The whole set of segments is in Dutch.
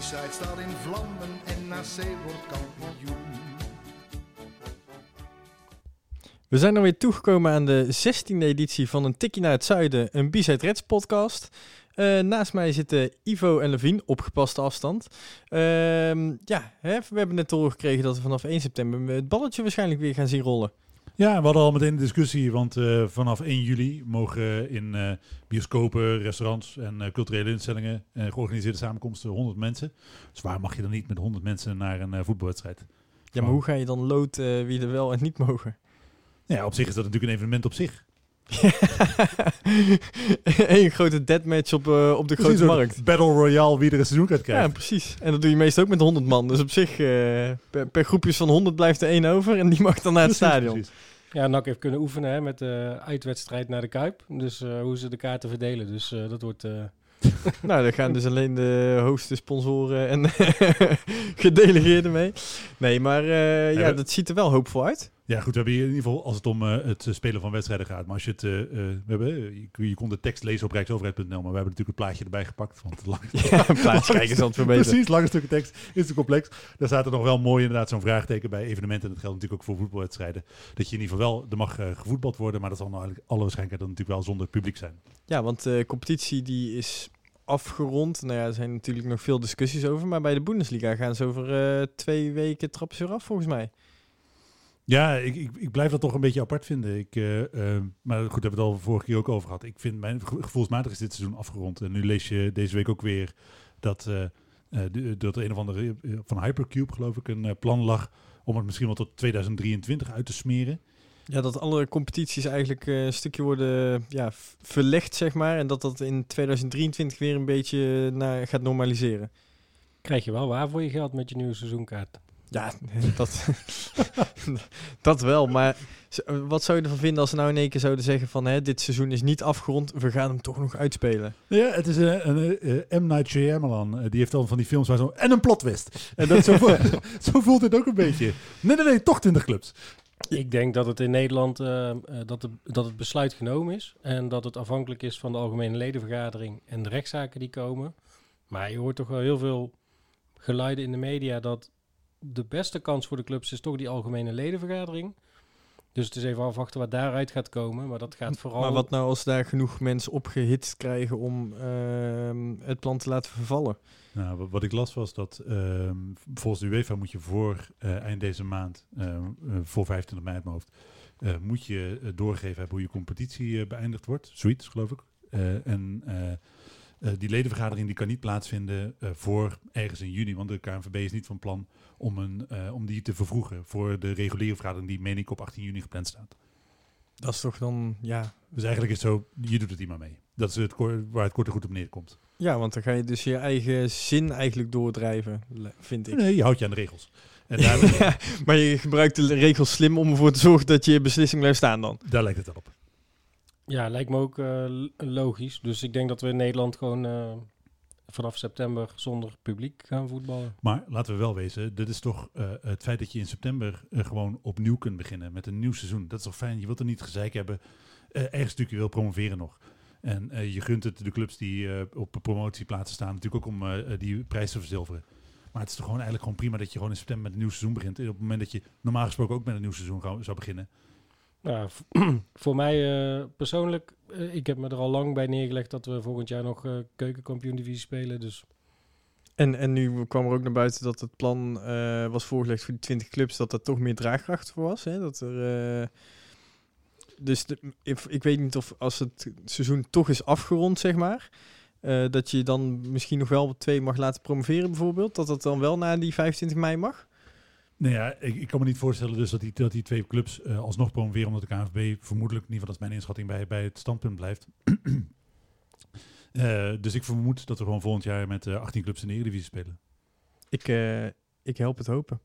De B-side staat in vlammen en NAC wordt kampioen. We zijn er weer toegekomen aan de 16e editie van een Tikkie naar het Zuiden, een B-Side Reds podcast. Eh, naast mij zitten Ivo en Levine op gepaste afstand. Ehm, ja, hè, we hebben net doorgekregen dat we vanaf 1 september het balletje waarschijnlijk weer gaan zien rollen. Ja, we hadden al meteen een discussie, want eh, vanaf 1 juli mogen in eh, bioscopen, restaurants en eh, culturele instellingen en georganiseerde samenkomsten 100 mensen. Dus waar mag je dan niet met 100 mensen naar een voetbalwedstrijd? Ja, maar hoe ga je dan loten wie er wel en niet mogen? Ja, op zich is dat natuurlijk een evenement op zich. Eén grote deathmatch op, uh, op de Precies, grote een markt. Battle Royale, wie er een seizoen gaat krijgen. Ja, precies. En dat doe je meestal ook met 100 man. Dus op zich, uh, per, per, groepjes van 100 blijft er één over en die mag dan naar het Precies, stadion. precies. Ja, NAC heeft kunnen oefenen hè, met de uitwedstrijd naar de Kuip. Dus uh, hoe ze de kaarten verdelen. Dus uh, dat wordt... Uh... nou, daar gaan dus alleen de hoogste sponsoren en gedelegeerden mee. Nee, maar ja, dat ziet er wel hoopvol uit. Ja, goed, we hebben hier in ieder geval, als het om eh, het eh, spelen van wedstrijden gaat. Maar als je het, eh, we hebben, je, je kon de tekst lezen op rijksoverheid.nl, maar we hebben natuurlijk het plaatje erbij gepakt. Want lang, Ja, een plaatje kijken is altijd verbeterd. Precies, lange stukken tekst is te complex. Daar staat er nog wel mooi inderdaad zo'n vraagteken bij evenementen. En dat geldt natuurlijk ook voor voetbalwedstrijden. Dat je in ieder geval wel, er mag gevoetbald worden, maar dat zal nou eigenlijk alle waarschijnlijkheid dan natuurlijk wel zonder publiek zijn. Ja, want de competitie die is afgerond. Nou ja, er zijn natuurlijk nog veel discussies over. Maar bij de Bundesliga gaan ze over twee weken trappen ze eraf, volgens mij. Ja, ik, ik, ik blijf dat toch een beetje apart vinden. Ik, eh, eh, maar goed, daar hebben we het al vorige keer ook over gehad. Ik vind mijn gevo- gevoelsmatig is dit seizoen afgerond. En nu lees je deze week ook weer dat, eh, eh, de- dat er een of andere van Hypercube, geloof ik, een plan lag om het misschien wel tot 2023 uit te smeren. Ja, dat alle competities eigenlijk eh, een stukje worden ja, verlegd, zeg maar. En dat dat in 2023 weer een beetje naar, gaat normaliseren. Krijg je wel waar voor je geld met je nieuwe seizoenkaart. Ja, dat, dat wel. Maar z- wat zou je ervan vinden als ze nou in één keer zouden zeggen van... Hè, dit seizoen is niet afgerond, we gaan hem toch nog uitspelen. Ja, het is eh, een eh, M. Night Shyamalan. Eh, die heeft al van die films waar zo... En een plotwist. En dat zo, voelt- zo voelt het ook een beetje. Nee, nee, nee, toch 20 clubs. Ik denk dat het in Nederland eh, eh, dat, de, dat het besluit genomen is. En dat het afhankelijk is van de algemene ledenvergadering en de rechtszaken die komen. Maar je hoort toch wel heel veel geluiden in de media dat de beste kans voor de clubs is toch die algemene ledenvergadering. Dus het is even afwachten wat daaruit gaat komen. Maar dat gaat vooral... Maar wat nou als daar genoeg mensen opgehitst krijgen om ehm, het plan te laten vervallen? Nou, wa- wat ik las was dat ehm, volgens de UEFA moet je voor eh, eind deze maand, ehm, eh, voor 25 mei uit mijn hoofd, eh, moet je doorgeven hebben hoe je competitie beëindigd wordt. Zoiets, geloof ik. Eh, en die ledenvergadering die kan niet plaatsvinden eh, voor ergens in juni, want de KNVB is niet van plan om, een, eh, om die te vervroegen voor de reguliere vergadering die, meen ik, op 18 juni gepland staat. Dat is toch dan, ja... Dus eigenlijk is het zo, je doet het hier maar mee. Dat is het, waar het kort en goed op neerkomt. Ja, want dan ga je dus je eigen zin eigenlijk doordrijven, vind ik. Nee, je houdt je aan de regels. En daar, Ja, maar je gebruikt de regels slim om ervoor te zorgen dat je beslissing blijft staan dan. daar lijkt het op. Ja, lijkt me ook eh, logisch. Dus ik denk dat we in Nederland gewoon eh, vanaf september zonder publiek gaan voetballen. Maar laten we wel wezen, dit is toch eh, het feit dat je in september eh, gewoon opnieuw kunt beginnen met een nieuw seizoen. Dat is toch fijn? Je wilt er niet gezeik hebben. eh ergens natuurlijk wil promoveren nog. En je gunt het de clubs die op promotieplaatsen staan natuurlijk ook om die prijs te verzilveren. Maar het is toch gewoon eigenlijk gewoon prima dat je gewoon in september met een nieuw seizoen begint. En op het moment dat je normaal gesproken ook met een nieuw seizoen zou beginnen. Nou, voor mij eh, persoonlijk, eh, ik heb me er al lang bij neergelegd dat we volgend jaar nog eh keukenkampioen divisie spelen. Dus En, en nu kwam er ook naar buiten dat het plan was voorgelegd voor die 20 clubs, dat er toch meer draagkracht voor was. Hè? Dat er, dus ik, ik weet niet of als het seizoen toch is afgerond, zeg maar, dat je dan misschien nog wel twee mag laten promoveren bijvoorbeeld. Dat dat dan wel na die 25 mei mag. Nou ja, ik, ik kan me niet voorstellen dus dat die, dat die twee clubs eh, alsnog promoveren omdat de KNVB vermoedelijk, in ieder geval dat is mijn inschatting, bij, bij het standpunt blijft. Eh, dus ik vermoed dat we gewoon volgend jaar met eh 18 clubs in de Eredivisie spelen. Ik, eh, ik help het hopen.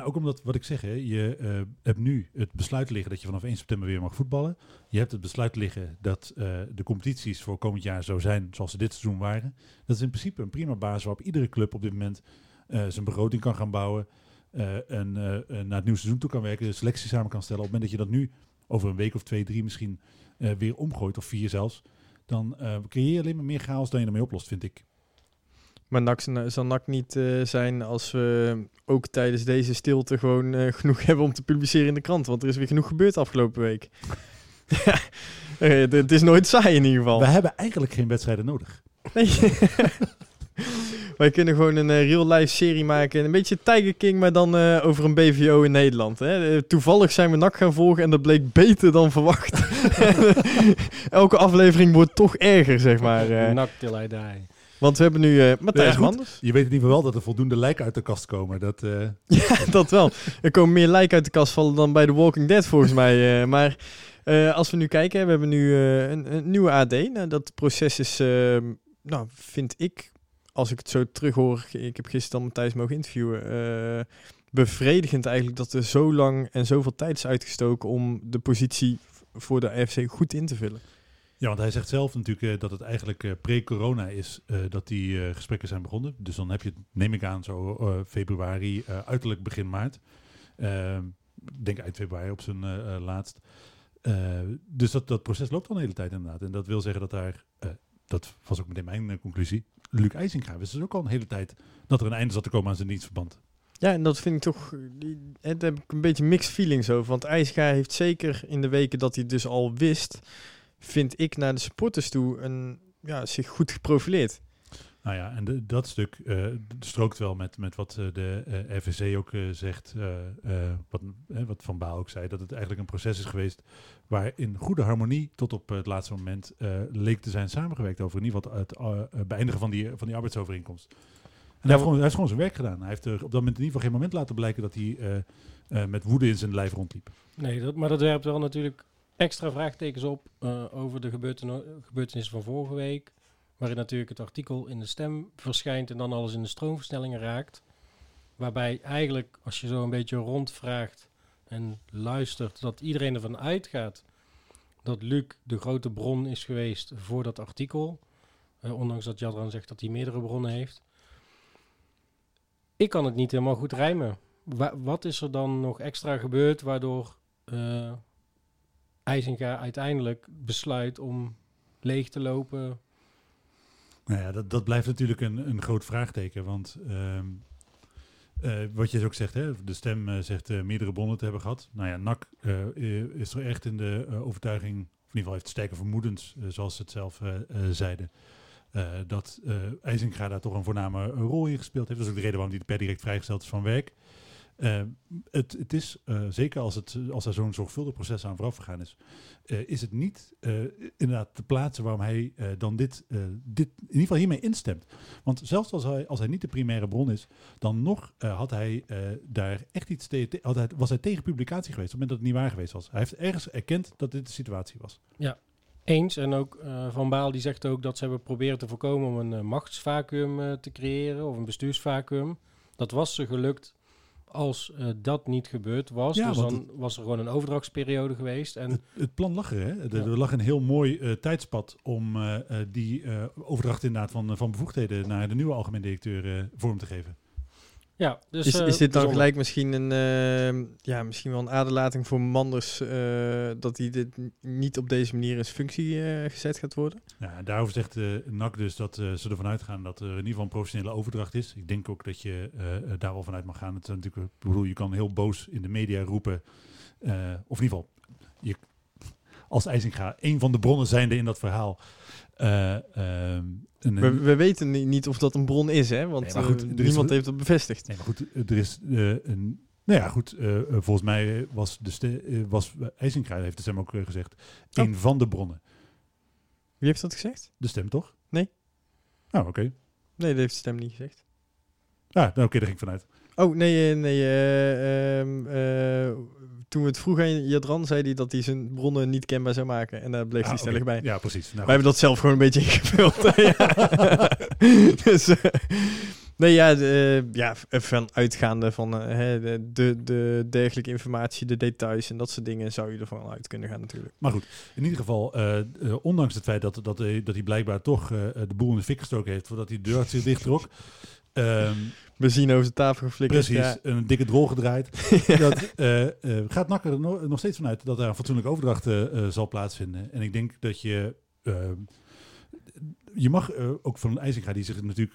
Ook omdat, wat ik zeg, hè, je eh, hebt nu het besluit liggen dat je vanaf 1 september weer mag voetballen. Je hebt het besluit liggen dat eh, de competities voor komend jaar zo zijn zoals ze dit seizoen waren. Dat is in principe een prima basis waarop iedere club op dit moment eh, zijn begroting kan gaan bouwen. eh, en eh, eh, naar het nieuwe seizoen toe kan werken, de selectie samen kan stellen. Op het moment dat je dat nu over een week of twee, drie misschien eh, weer omgooit, of vier zelfs, dan eh, creëer je alleen maar meer chaos dan je ermee oplost, vind ik. Maar NAC zal- NAC niet eh, zijn als we ook tijdens deze stilte gewoon eh, genoeg hebben om te publiceren in de krant. Want er is weer genoeg gebeurd afgelopen week. Eh, het- het is nooit saai in ieder geval. We hebben eigenlijk geen wedstrijden nodig. Nee. Wij kunnen gewoon een eh, real-life serie maken. Een beetje Tiger King, maar dan eh, over een BVO in Nederland. Hè. Eh, toevallig zijn we NAC gaan volgen en dat bleek beter dan verwacht. Elke aflevering wordt toch erger, zeg maar. eh. Nak till I die. want we hebben nu eh Matthijs Ja. Manders. Je weet in ieder geval wel dat er voldoende lijken uit de kast komen. Dat, eh, Ja, dat wel. Er komen meer lijken uit de kast vallen dan bij The Walking Dead volgens mij. eh. maar eh, als we nu kijken, we hebben nu eh, een, een nieuwe AD. Nou, dat proces is, nou, vind ik, als ik het zo terughoor, ik heb gisteren Matthijs mogen interviewen, eh, bevredigend eigenlijk dat er zo lang en zoveel tijd is uitgestoken om de positie voor de AFC goed in te vullen. Ja, want hij zegt zelf natuurlijk eh, dat het eigenlijk eh, pre-corona is dat die gesprekken zijn begonnen. Dus dan heb je, neem ik aan, zo februari, uiterlijk begin maart. Eh, Ik denk eind februari op zijn laatst. Eh, dus dat, dat proces loopt al een hele tijd inderdaad. En dat wil zeggen dat daar, dat was ook meteen mijn conclusie, Luc IJsinga wist dus ook al een hele tijd dat er een einde zat te komen aan zijn dienstverband. Ja, en dat vind ik toch, daar heb ik een beetje mixed feelings over. Want IJsga heeft zeker in de weken dat hij dus al wist, vind ik naar de supporters toe een, ja, zich goed geprofileerd. Nou ja, en de- dat stuk eh, strookt wel met, met wat eh, de eh FVC ook zegt, wat, eh, wat Van Baal ook zei, dat het eigenlijk een proces is geweest waar in goede harmonie tot op het laatste moment leek te zijn samengewerkt over in ieder geval het beëindigen van die, van die arbeidsovereenkomst. En hij, heeft gewoon, hij heeft gewoon zijn werk gedaan. Hij heeft er op dat moment in ieder geval geen moment laten blijken dat hij met woede in zijn lijf rondliep. Nee, dat, maar dat werpt wel natuurlijk extra vraagtekens op over de gebeurten, gebeurtenissen van vorige week. Waarin natuurlijk het artikel in de stem verschijnt en dan alles in de stroomversnellingen raakt. Waarbij eigenlijk, als je zo een beetje rondvraagt en luistert, dat iedereen ervan uitgaat dat Luc de grote bron is geweest voor dat artikel. Eh, ondanks dat Jadran zegt dat hij meerdere bronnen heeft. Ik kan het niet helemaal goed rijmen. Wa- wat is er dan nog extra gebeurd waardoor IJzinga uiteindelijk besluit om leeg te lopen? Nou ja, dat, dat blijft natuurlijk een, een groot vraagteken. Want ehm, eh, wat je ook zegt, hè, de stem eh, zegt eh, meerdere bronnen te hebben gehad. Nou ja, NAC is er echt in de overtuiging, of in ieder geval heeft sterke vermoedens, zoals ze het zelf zeiden. dat IJzinga daar toch een voorname rol in gespeeld heeft. Dat is ook de reden waarom hij per direct vrijgesteld is van werk. Eh, het, het is, eh, zeker als, het, als er zo'n zorgvuldig proces aan vooraf gegaan is, eh, is het niet inderdaad te plaatsen waarom hij dan dit, dit in ieder geval hiermee instemt. Want zelfs als hij, als hij niet de primaire bron is, dan nog had hij daar echt iets tegen, was hij tegen publicatie geweest op het moment dat het niet waar geweest was. Hij heeft ergens erkend dat dit de situatie was. Eens, en ook Van Baal die zegt ook dat ze hebben proberen te voorkomen om een uh, machtsvacuum uh, te creëren of een bestuursvacuum. Dat was ze gelukt als uh, dat niet gebeurd was. Ja, dus dan het, was er gewoon een overdrachtsperiode geweest. En het, het plan lag er, hè? Er, ja. er lag een heel mooi uh, tijdspad om uh, die overdracht inderdaad van, van bevoegdheden naar de nieuwe algemeen directeur vorm te geven. Ja, dus, is, is dit dan gelijk misschien een, uh, ja, misschien wel een aderlating voor Manders uh, dat hij dit niet op deze manier in functie uh, gezet gaat worden? Ja, daarover zegt NAC dus dat ze ervan uitgaan dat er in ieder geval een professionele overdracht is. Ik denk ook dat je daar wel vanuit mag gaan. Het is natuurlijk, ik bedoel, je kan heel boos in de media roepen, of in ieder geval, je, als IJzinga een van de bronnen zijnde in dat verhaal. Uh, uh, een, we, we, weten niet of dat een bron is, hè? Want nee, goed, uh, niemand is, heeft dat bevestigd. Nee, maar goed, er is een. Nou ja, goed. volgens mij was de ste, was IJzinga heeft de stem ook gezegd. Oh. Een van de bronnen. Wie heeft dat gezegd? De stem toch? Nee. Oh, oké. Okay. Nee, dat heeft de stem niet gezegd. Ah, nou, oké, okay, daar ging ik vanuit. Oh, nee, nee. Toen we het vroegen aan Jadran, zei hij dat hij zijn bronnen niet kenbaar zou maken. En daar bleef ah, hij stellig okay. bij. Ja, precies. Nou, Wij hebben dat zelf gewoon een beetje ingevuld. dus, uh, Nee, ja, de, eh, ja, van uitgaande van eh, de, de, de dergelijke informatie, de details en dat soort dingen zou je ervan uit kunnen gaan natuurlijk. Maar goed, in ieder geval, eh, eh, ondanks het feit dat, dat, dat hij blijkbaar toch eh, de boel in de fik gestoken heeft voordat hij de deur zich dicht trok. Ehm, We zien over de tafel geflikkerd. precies, Ja. een dikke drol gedraaid. dat, eh, eh, gaat Nakker er no- nog steeds vanuit dat er een fatsoenlijke overdracht eh, zal plaatsvinden. En ik denk dat je... ehm, je mag ook van IJzinga, die zich natuurlijk...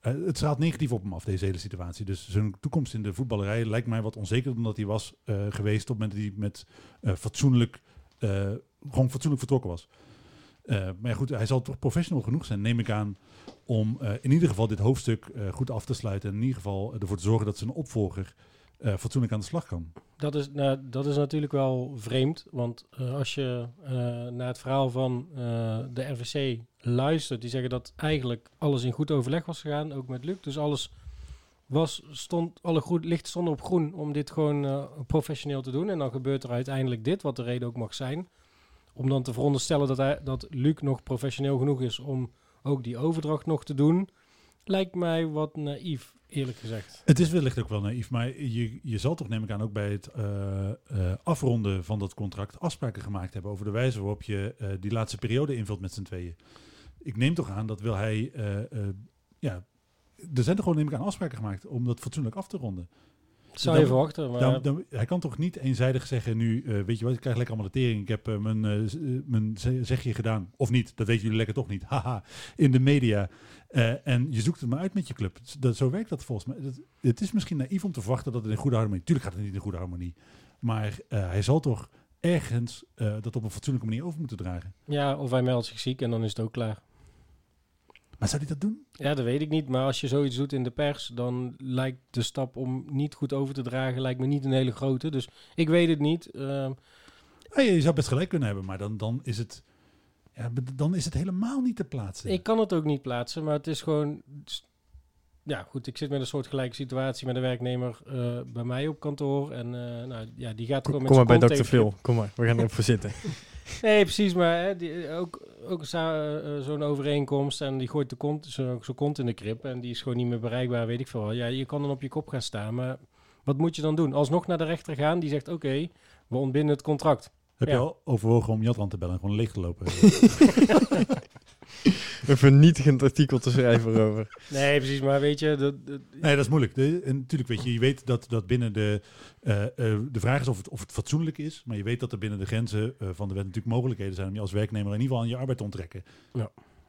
het straalt negatief op hem af, deze hele situatie. Dus zijn toekomst in de voetballerij lijkt mij wat onzeker dan dat hij was geweest op het moment dat hij met fatsoenlijk, gewoon fatsoenlijk vertrokken was. Maar ja, goed, hij zal toch professional genoeg zijn, neem ik aan, om eh, in ieder geval dit hoofdstuk eh, goed af te sluiten. En in ieder geval ervoor te zorgen dat zijn opvolger eh, fatsoenlijk aan de slag kan. Dat is, nou, dat is natuurlijk wel vreemd. Want als je naar het verhaal van de RVC luistert, die zeggen dat eigenlijk alles in goed overleg was gegaan, ook met Luc. Dus alles was, stond, alle goed, lichten stonden op groen om dit gewoon professioneel te doen. En dan gebeurt er uiteindelijk dit, wat de reden ook mag zijn. Om dan te veronderstellen dat, hij, dat Luc nog professioneel genoeg is om ook die overdracht nog te doen, lijkt mij wat naïef, eerlijk gezegd. Het is wellicht ook wel naïef, maar je, je zal toch neem ik aan ook bij het eh, eh, afronden van dat contract afspraken gemaakt hebben over de wijze waarop je eh, die laatste periode invult met z'n tweeën. Ik neem toch aan dat wil hij, ja, er zijn er gewoon neem ik aan afspraken gemaakt om dat fatsoenlijk af te ronden. Zou Dan- je verwachten, maar... Dan, dan, hij kan toch niet eenzijdig zeggen nu, eh, weet je wat, ik krijg lekker allemaal de tering. Ik heb eh, mijn, eh, mijn ze- zegje gedaan. Of niet, dat weten jullie lekker toch niet. Haha, in de media. En je zoekt het maar uit met je club. Dat, zo werkt dat volgens mij. Dat, het is misschien naïef om te verwachten dat het in goede harmonie... Tuurlijk gaat het niet in goede harmonie. Maar hij zal toch ergens dat op een fatsoenlijke manier over moeten dragen. Ja, of hij meldt zich ziek en dan is het ook klaar. Maar zou hij dat doen? Ja, dat weet ik niet. Maar als je zoiets doet in de pers, dan lijkt de stap om niet goed over te dragen lijkt me niet een hele grote. Dus ik weet het niet. Ehm, Ah, je zou best gelijk kunnen hebben, maar dan, dan, is, het, ja, dan is het helemaal niet te plaatsen. ik kan het ook niet plaatsen, maar het is gewoon... Ja, goed, ik zit met een soort gelijke situatie met een werknemer eh, bij mij op kantoor. En eh, nou, ja, die gaat Kom, gewoon met kom maar bij tegen- Phil. Kom maar, we gaan er even voor zitten. Nee, precies, maar hè, die, ook, ook za- eh, zo'n overeenkomst en die gooit de kont, zo, zo kont in de krip en die is gewoon niet meer bereikbaar, weet ik veel. Ja, je kan dan op je kop gaan staan, maar wat moet je dan doen? Alsnog naar de rechter gaan, die zegt oké, we ontbinden het contract. Heb Ja. je al overwogen om Jadran te bellen en gewoon leeg te lopen? Een vernietigend artikel te schrijven erover. Nee, precies, maar weet je, dat, dat- Nee, dat is moeilijk. De, en natuurlijk weet je, je weet dat, dat binnen de... eh, eh, de vraag is of het, of het fatsoenlijk is. Maar je weet dat er binnen de grenzen eh, van de wet natuurlijk mogelijkheden zijn... om je als werknemer in ieder geval aan je arbeid te onttrekken.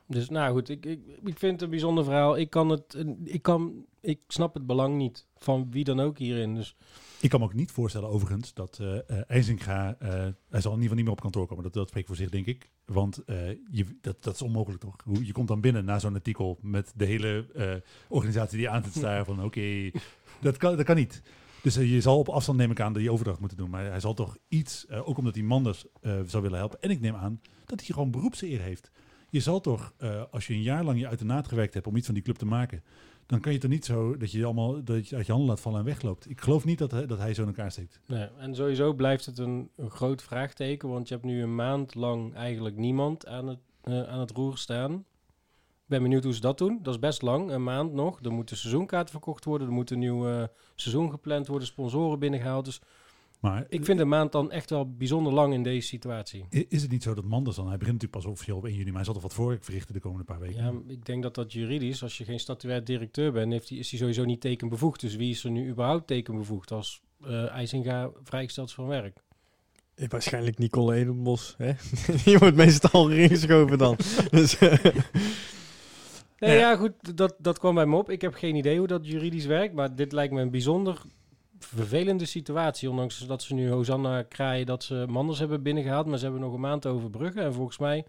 Dus nou goed, ik, ik, ik vind het een bijzonder verhaal. Ik kan het, ik kan, ik snap het belang niet van wie dan ook hierin. Dus Ik kan me ook niet voorstellen overigens dat eh eh, IJzinga... eh, hij zal in ieder geval niet meer op kantoor komen. Dat, dat spreekt voor zich, denk ik. Want eh, je, dat, dat is onmogelijk toch? Hoe- Je komt dan binnen na zo'n artikel... met de hele eh, organisatie die aan zit staren van... oké, dat, kan, dat kan niet. Dus eh, je zal op afstand, neem ik aan, die overdracht moeten doen. Maar hij zal toch iets, eh, ook omdat hij Manders eh, zou willen helpen. En ik neem aan dat hij gewoon beroepseer heeft. Je zal toch, eh, als je een jaar lang je uit de naad gewerkt hebt om iets van die club te maken, dan kan je toch niet zo dat je allemaal dat je uit je handen laat vallen en wegloopt. Ik geloof niet dat, hij- dat hij zo in elkaar steekt. Nee, en sowieso blijft het een, een groot vraagteken, want je hebt nu een maand lang eigenlijk niemand aan het, eh, aan het roer staan. Ik ben benieuwd hoe ze dat doen. Dat is best lang, een maand nog. Er moeten seizoenkaarten verkocht worden, er moet een nieuw seizoen gepland worden, sponsoren binnengehaald. Dus Maar ik vind een maand dan echt wel bijzonder lang in deze situatie. is het niet zo dat Manders dan, hij begint natuurlijk pas officieel op 1 juni, maar hij zal toch wat voorwerk verrichten de komende paar weken? Ja, ik denk dat dat juridisch, als je geen statutair directeur bent, heeft die, is hij sowieso niet tekenbevoegd. Dus wie is er nu überhaupt tekenbevoegd als eh IJsinga vrijgesteld is van werk? Eh, Waarschijnlijk Nicole Edenbos. Hè? Die wordt meestal erin geschoven dan. dus, eh, Nee, Ja. ja, goed, dat, dat kwam bij me op. Ik heb geen idee hoe dat juridisch werkt, maar dit lijkt me een bijzonder vervelende situatie. Ondanks dat ze nu Hosanna kraaien dat ze Manders hebben binnengehaald, maar ze hebben nog een maand te overbruggen. En volgens mij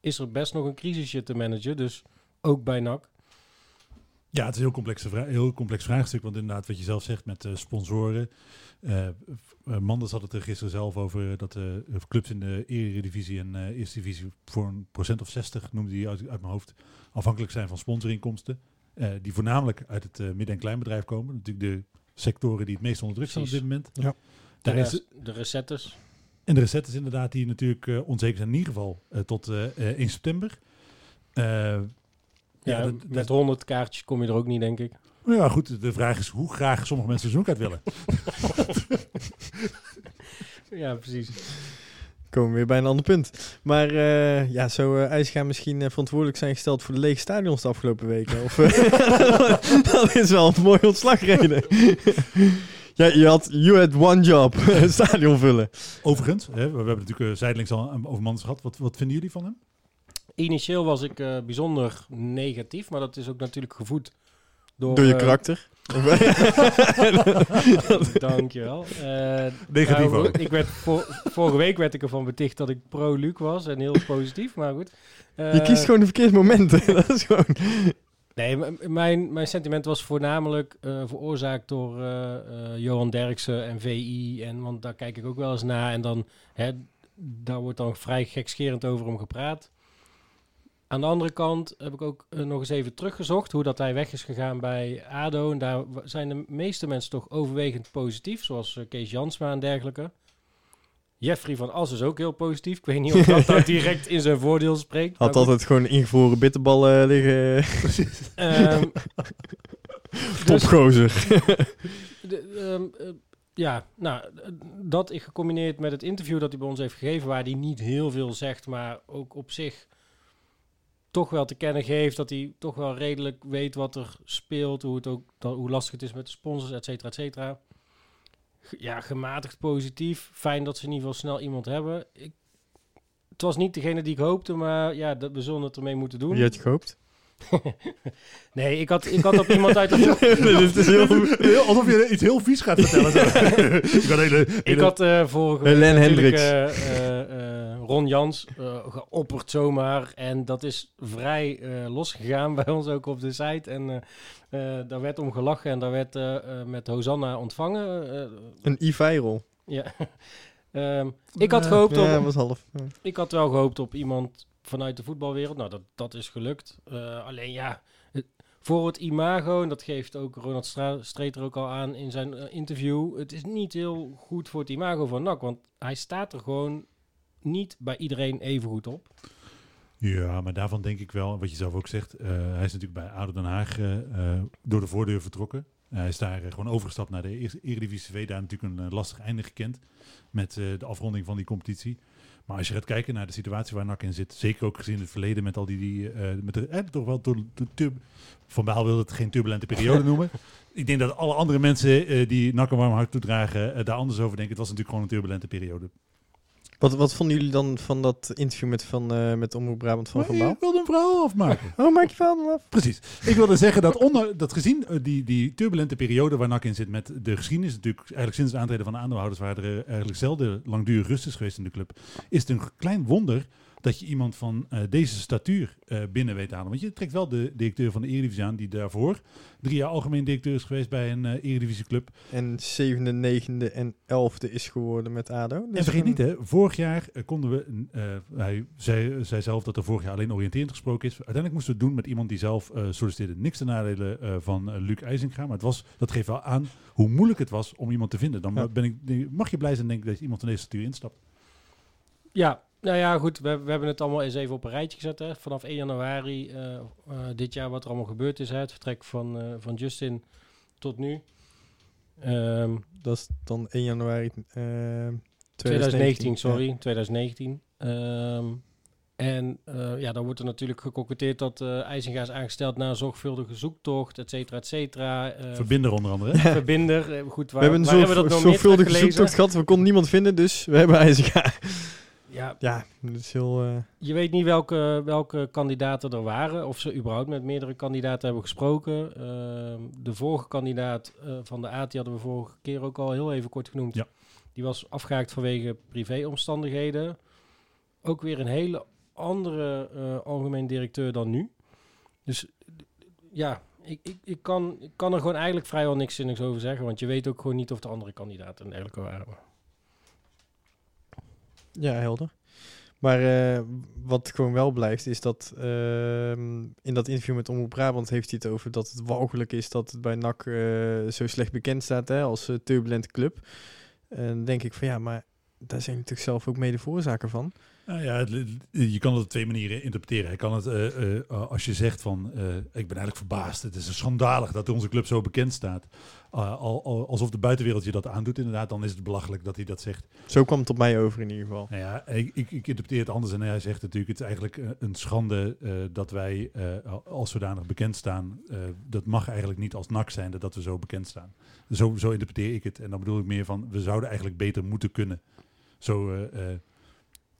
is er best nog een crisisje te managen, dus ook bij NAC. Ja, het is een heel complex, heel complex vraagstuk. Want inderdaad, wat je zelf zegt met eh, sponsoren. eh eh, Manders had het er gisteren zelf over dat de clubs in de Eredivisie en Eerste Divisie voor een procent of 60, noemde hij uit, uit mijn hoofd, afhankelijk zijn van sponsorinkomsten. die voornamelijk uit het midden- en kleinbedrijf komen. Natuurlijk de sectoren die het meest onder druk staan op dit moment. Ja. De, Daar is, de recettes. en de recettes inderdaad die natuurlijk eh, onzeker zijn in ieder geval eh, tot eh, eh, 1 september. Eh, Ja, Ja, dat- met 100 kaartjes kom je er ook niet, denk ik. Nou ja, goed. De vraag is hoe graag sommige mensen de seizoenkaart willen. Ja, precies. Komen we weer bij een ander punt. Maar eh, ja, zou uh, IJsga misschien eh, verantwoordelijk zijn gesteld voor de lege stadions de afgelopen weken? Of, eh, dat is wel een mooie ontslagreden. ja, je had, you had one job, stadion vullen. Overigens, hè, we, hebben natuurlijk uh, zijdelings al over Manders gehad. Wat, wat vinden jullie van hem? Initieel was ik uh, bijzonder negatief, maar dat is ook natuurlijk gevoed door... Door je karakter. Dankjewel. Uh, Negatief nou, ook. Ik werd vorige week werd ik ervan beticht dat ik pro-Luc was en heel positief, maar goed. Uh, je kiest gewoon de verkeerde momenten. dat is gewoon... Nee, mijn, mijn sentiment was voornamelijk uh, veroorzaakt door Johan Derksen en VI. En, want daar kijk ik ook wel eens naar. En dan, hè, daar wordt dan vrij gekscherend over hem gepraat. Aan de andere kant heb ik ook uh, nog eens even teruggezocht hoe dat hij weg is gegaan bij ADO. En daar zijn de meeste mensen toch overwegend positief, zoals uh, Kees Jansma en dergelijke. Jeffrey van As is ook heel positief. Ik weet niet of dat, dat direct in zijn voordeel spreekt. Had altijd gewoon ingevroren bitterballen liggen. um, Topgozer. Dus, um, uh, ja, nou, dat gecombineerd met het interview dat hij bij ons heeft gegeven, waar hij niet heel veel zegt, maar ook op zich toch wel te kennen geeft dat hij toch wel redelijk weet wat er speelt, hoe, het ook, dat, hoe lastig het is met de sponsors, et cetera, et cetera. Ja, gematigd positief. Fijn dat ze in ieder geval snel iemand hebben. Ik, het was niet degene die ik hoopte, maar ja, dat, we zullen het ermee moeten doen. Wie had je gehoopt? nee, ik had, ik had op iemand uit de... Dit is heel, alsof je iets heel vies gaat vertellen. ik had, hele, hele... ik had uh, vorige week Len Hendricks. Uh, uh, Ron Jans geopperd zomaar. En dat is vrij losgegaan bij ons ook op de site. En daar werd om gelachen en daar werd met Hosanna ontvangen. Een e-viral. Ja. um, ik had gehoopt op... Ja, was half. Ja. Ik had wel gehoopt op iemand vanuit de voetbalwereld. Nou, dat, dat is gelukt. Uh, alleen ja, voor het imago, en dat geeft ook Ronald Streeter ook al aan in zijn uh, interview. Het is niet heel goed voor het imago van NAC, want hij staat er gewoon niet bij iedereen even goed op. Ja, maar daarvan denk ik wel, wat je zelf ook zegt, uh, hij is natuurlijk bij ADO Den Haag door de voordeur vertrokken. hij is daar gewoon overgestapt naar de Eredivisie TV, daar natuurlijk een lastig einde gekend met de afronding van die competitie. Maar als je gaat kijken naar de situatie waar NAC in zit, zeker ook gezien het verleden met al die, die uh, met de, eh, toch wel door de Van Baal wilde het geen turbulente periode noemen. Ik denk dat alle andere mensen uh, die NAC een warm hart toedragen, uh, daar anders over denken. Het was natuurlijk gewoon een turbulente periode. Wat, wat vonden jullie dan van dat interview met, van, uh, met Omroep Brabant van Van Baal? Ik wilde een verhaal afmaken. oh, maak je verhaal af. Precies. Ik wilde zeggen dat, onder, dat gezien uh, die, die turbulente periode waar NAC in zit met de geschiedenis, natuurlijk eigenlijk sinds het aantreden van de aandeelhouders, waar er uh, eigenlijk zelden langdurig rust is geweest in de club, is het een klein wonder dat je iemand van uh, deze statuur uh, binnen weet te halen. Want je trekt wel de directeur van de Eredivisie aan, die daarvoor drie jaar algemeen directeur is geweest bij een uh, Eredivisieclub. En zevende, negende en elfde is geworden met ADO. Dus en vergeet niet, hè, vorig jaar konden we, hij zei, zei zelf dat er vorig jaar alleen oriënterend gesproken is. Uiteindelijk moesten we het doen met iemand die zelf solliciteerde. Niks ten nadelen van Luc IJzinga, maar het was, dat geeft wel aan hoe moeilijk het was om iemand te vinden. Dan ja. ben ik, mag je blij zijn denk ik dat iemand van deze statuur instapt. Ja, nou ja, goed, we, we, hebben het allemaal eens even op een rijtje gezet. Hè. Vanaf 1 januari uh, uh, dit jaar wat er allemaal gebeurd is. Hè. Het vertrek van, uh, van Justin tot nu. Um, dat is dan 1 januari 2019, 2019. sorry, ja. 2019. Um, en ja, dan wordt er natuurlijk gecocketeerd dat IJzinga is aangesteld na een zorgvuldige zoektocht, et cetera, et cetera. Verbinder onder andere. Verbinder, goed, waar, we hebben een waar hebben we dat nog zorgvuldige zoektocht gehad, we konden niemand vinden, dus we hebben IJzinga. Ja, ja, dat is heel... Uh... Je weet niet welke, welke kandidaten er waren, of ze überhaupt met meerdere kandidaten hebben gesproken. Uh, de vorige kandidaat uh, van de AT hadden we vorige keer ook al heel even kort genoemd. Ja. Die was afgehaakt vanwege privéomstandigheden. Ook weer een hele andere algemeen directeur dan nu. Dus ja, ik, ik, ik, kan, ik kan er gewoon eigenlijk vrijwel niks zinnigs over zeggen, want je weet ook gewoon niet of de andere kandidaten en dergelijke waren. Ja, helder. Maar uh, wat gewoon wel blijft, is dat uh, in dat interview met Omroep Brabant heeft hij het over dat het walgelijk is dat het bij NAC uh, zo slecht bekend staat hè, als turbulente club. En dan denk ik van ja, maar daar zijn natuurlijk zelf ook mede veroorzaker van. Nou ja, je kan het op twee manieren interpreteren. Je kan het, eh, eh, als je zegt van, eh, ik ben eigenlijk verbaasd. Het is schandalig dat onze club zo bekend staat. Al, al- alsof de buitenwereld je dat aandoet inderdaad, dan is het belachelijk dat hij dat zegt. Zo kwam het op mij over in ieder geval. Nou ja, ik, ik, ik interpreteer het anders en hij zegt natuurlijk, het is eigenlijk eh, een schande eh, dat wij eh, als zodanig bekend staan. Eh, dat mag eigenlijk niet als NAC zijn dat we zo bekend staan. Zo, zo interpreteer ik het. En dan bedoel ik meer van, we zouden eigenlijk beter moeten kunnen. Zo, eh, eh,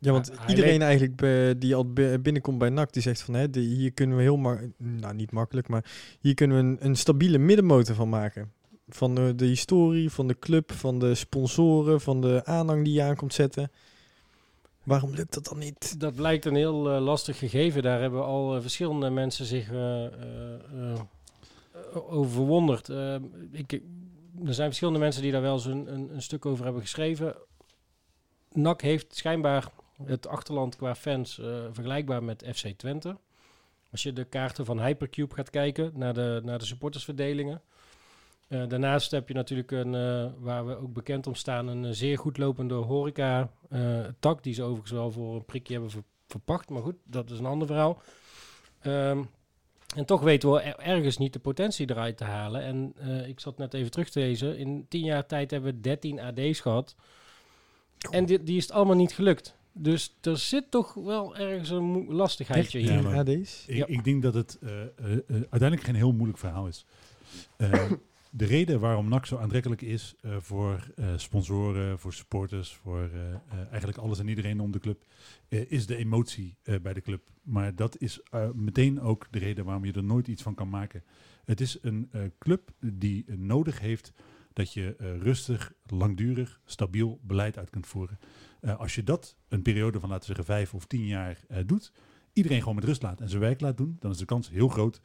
Ja, want Hij- iedereen leek- eigenlijk bij- die al bi- binnenkomt bij NAC, die zegt van hè, de- hier kunnen we heel maar, nou niet makkelijk, maar hier kunnen we een, een stabiele middenmotor van maken. Van de, de historie, van de club, van de sponsoren, van de aanhang die je aan komt zetten. Waarom lukt dat dan niet? Dat blijkt een heel eh, lastig gegeven. Daar hebben al eh, verschillende mensen zich eh, eh, eh, over verwonderd. Eh, ik, er zijn verschillende mensen die daar wel eens een, een, een stuk over hebben geschreven. NAC heeft schijnbaar het achterland qua fans eh, vergelijkbaar met FC Twente. Als je de kaarten van Hypercube gaat kijken naar de, naar de supportersverdelingen. Eh, daarnaast heb je natuurlijk een, eh, waar we ook bekend om staan, een zeer goed lopende horeca-tak. die ze overigens wel voor een prikje hebben ver- verpacht. Maar goed, dat is een ander verhaal. Ehm, en toch weten we er- ergens niet de potentie eruit te halen. En ik zat net even terug te lezen. In tien jaar tijd hebben we 13 AD's gehad. En die, die is het allemaal niet gelukt. Dus er zit toch wel ergens een lastigheidje Ja, hier. maar- AD's? Ik, Ja. ik denk dat het eh, eh, eh, uiteindelijk geen heel moeilijk verhaal is. Eh, de reden waarom NAC zo aantrekkelijk is eh, voor eh, sponsoren, voor supporters, voor eh, eh, eigenlijk alles en iedereen om de club, eh, is de emotie eh, bij de club. Maar dat is eh, meteen ook de reden waarom je er nooit iets van kan maken. Het is een eh, club die nodig heeft dat je eh, rustig, langdurig, stabiel beleid uit kunt voeren. Eh, als je dat een periode van, laten we zeggen, vijf of tien jaar eh, doet, iedereen gewoon met rust laat en zijn werk laat doen, dan is de kans heel groot